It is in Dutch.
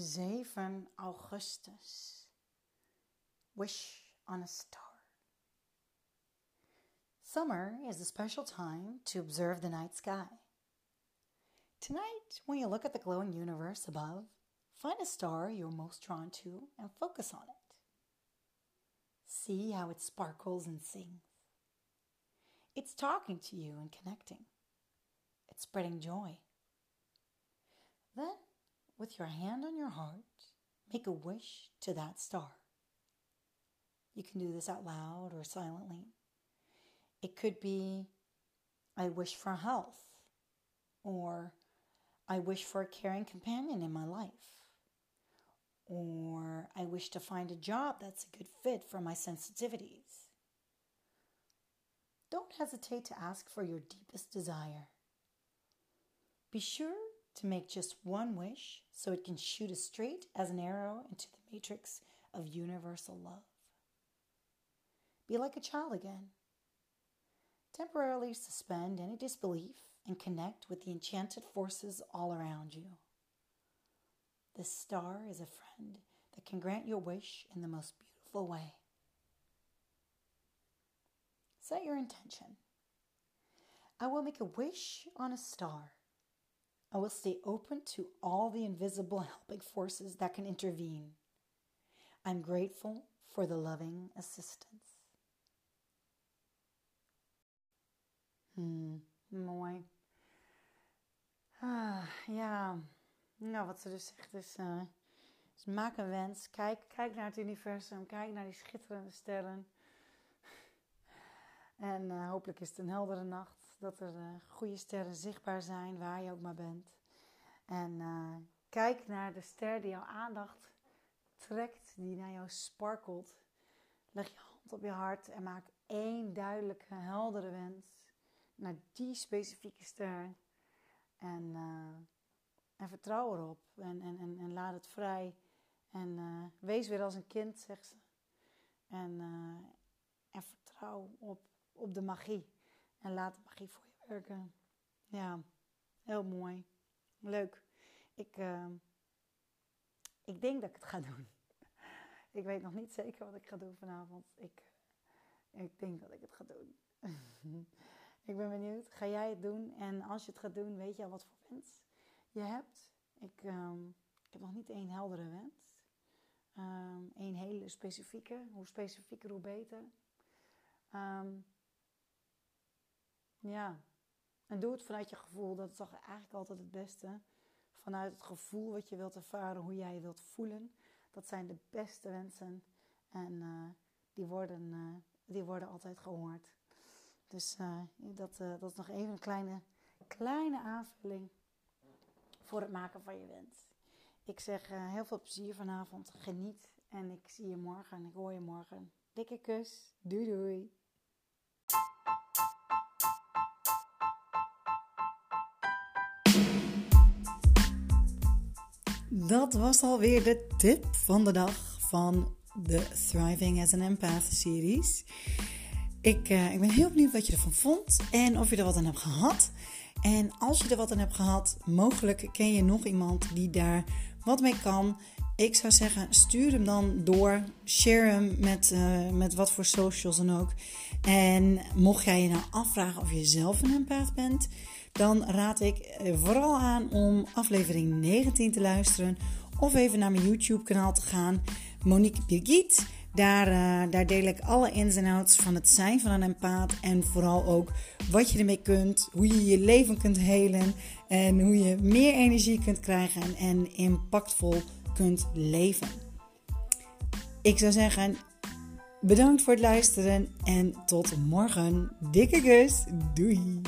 7 augustus. Wish on a star. Summer is a special time to observe the night sky. Tonight, when you look at the glowing universe above, find a star you're most drawn to and focus on it. See how it sparkles and sings. It's talking to you and connecting. It's spreading joy. Then with your hand on your heart, make a wish to that star. You can do this out loud or silently. It could be, I wish for health, or I wish for a caring companion in my life, or I wish to find a job that's a good fit for my sensitivities. Don't hesitate to ask for your deepest desire. Be sure to make just one wish so it can shoot as straight as an arrow into the matrix of universal love. Be like a child again. Temporarily suspend any disbelief and connect with the enchanted forces all around you. This star is a friend that can grant your wish in the most beautiful way. Set your intention. I will make a wish on a star I will stay open to all the invisible helping forces that can intervene. I'm grateful for the loving assistance. Hmm, mooi. Ah, ja, nou wat ze dus zegt is, uh, is maak een wens. Kijk, kijk naar het universum. Kijk naar die schitterende sterren. En uh, hopelijk is het een heldere nacht dat er uh, goede sterren zichtbaar zijn waar je ook maar bent. En uh, kijk naar de ster die jouw aandacht trekt, die naar jou sparkelt. Leg je hand op je hart en maak één duidelijke, heldere wens naar die specifieke ster. En, uh, en vertrouw erop en, en, en, en, laat het vrij. En wees weer als een kind, zegt ze. En, en vertrouw op, op de magie. En laat de magie voor je werken. Ja, heel mooi. Leuk. Ik, uh, ik denk dat ik het ga doen. ik weet nog niet zeker wat ik ga doen vanavond. Ik, ik denk dat ik het ga doen. ik ben benieuwd. Ga jij het doen? En als je het gaat doen, weet je al wat voor wens je hebt? Ik, um, ik heb nog niet één heldere wens. Um, één hele specifieke. Hoe specifieker, hoe beter. Um, ja, en doe het vanuit je gevoel. Dat is toch eigenlijk altijd het beste. Vanuit het gevoel wat je wilt ervaren, hoe jij je wilt voelen. Dat zijn de beste wensen. En uh, die, worden, uh, die worden altijd gehoord. Dus uh, dat, dat is nog even een kleine, kleine aanvulling voor het maken van je wens. Ik zeg heel veel plezier vanavond. Geniet. En ik zie je morgen en ik hoor je morgen. Dikke kus. Doei doei. Dat was alweer de tip van de dag van de Thriving as an Empath series. Ik, uh, ik ben heel benieuwd wat je ervan vond en of je er wat aan hebt gehad. En als je er wat aan hebt gehad, mogelijk ken je nog iemand die daar wat mee kan. Ik zou zeggen, stuur hem dan door. Share hem met, uh, met wat voor socials dan ook. En mocht jij je nou afvragen of je zelf een empath bent, dan raad ik eh, vooral aan om aflevering 19 te luisteren. Of even naar mijn YouTube kanaal te gaan. Monique Birgit. Daar, uh, daar deel ik alle ins en outs van het zijn van een empath. En vooral ook wat je ermee kunt. Hoe je je leven kunt helen. En hoe je meer energie kunt krijgen. En impactvol kunt leven. Ik zou zeggen, bedankt voor het luisteren. En tot morgen. Dikke kus. Doei.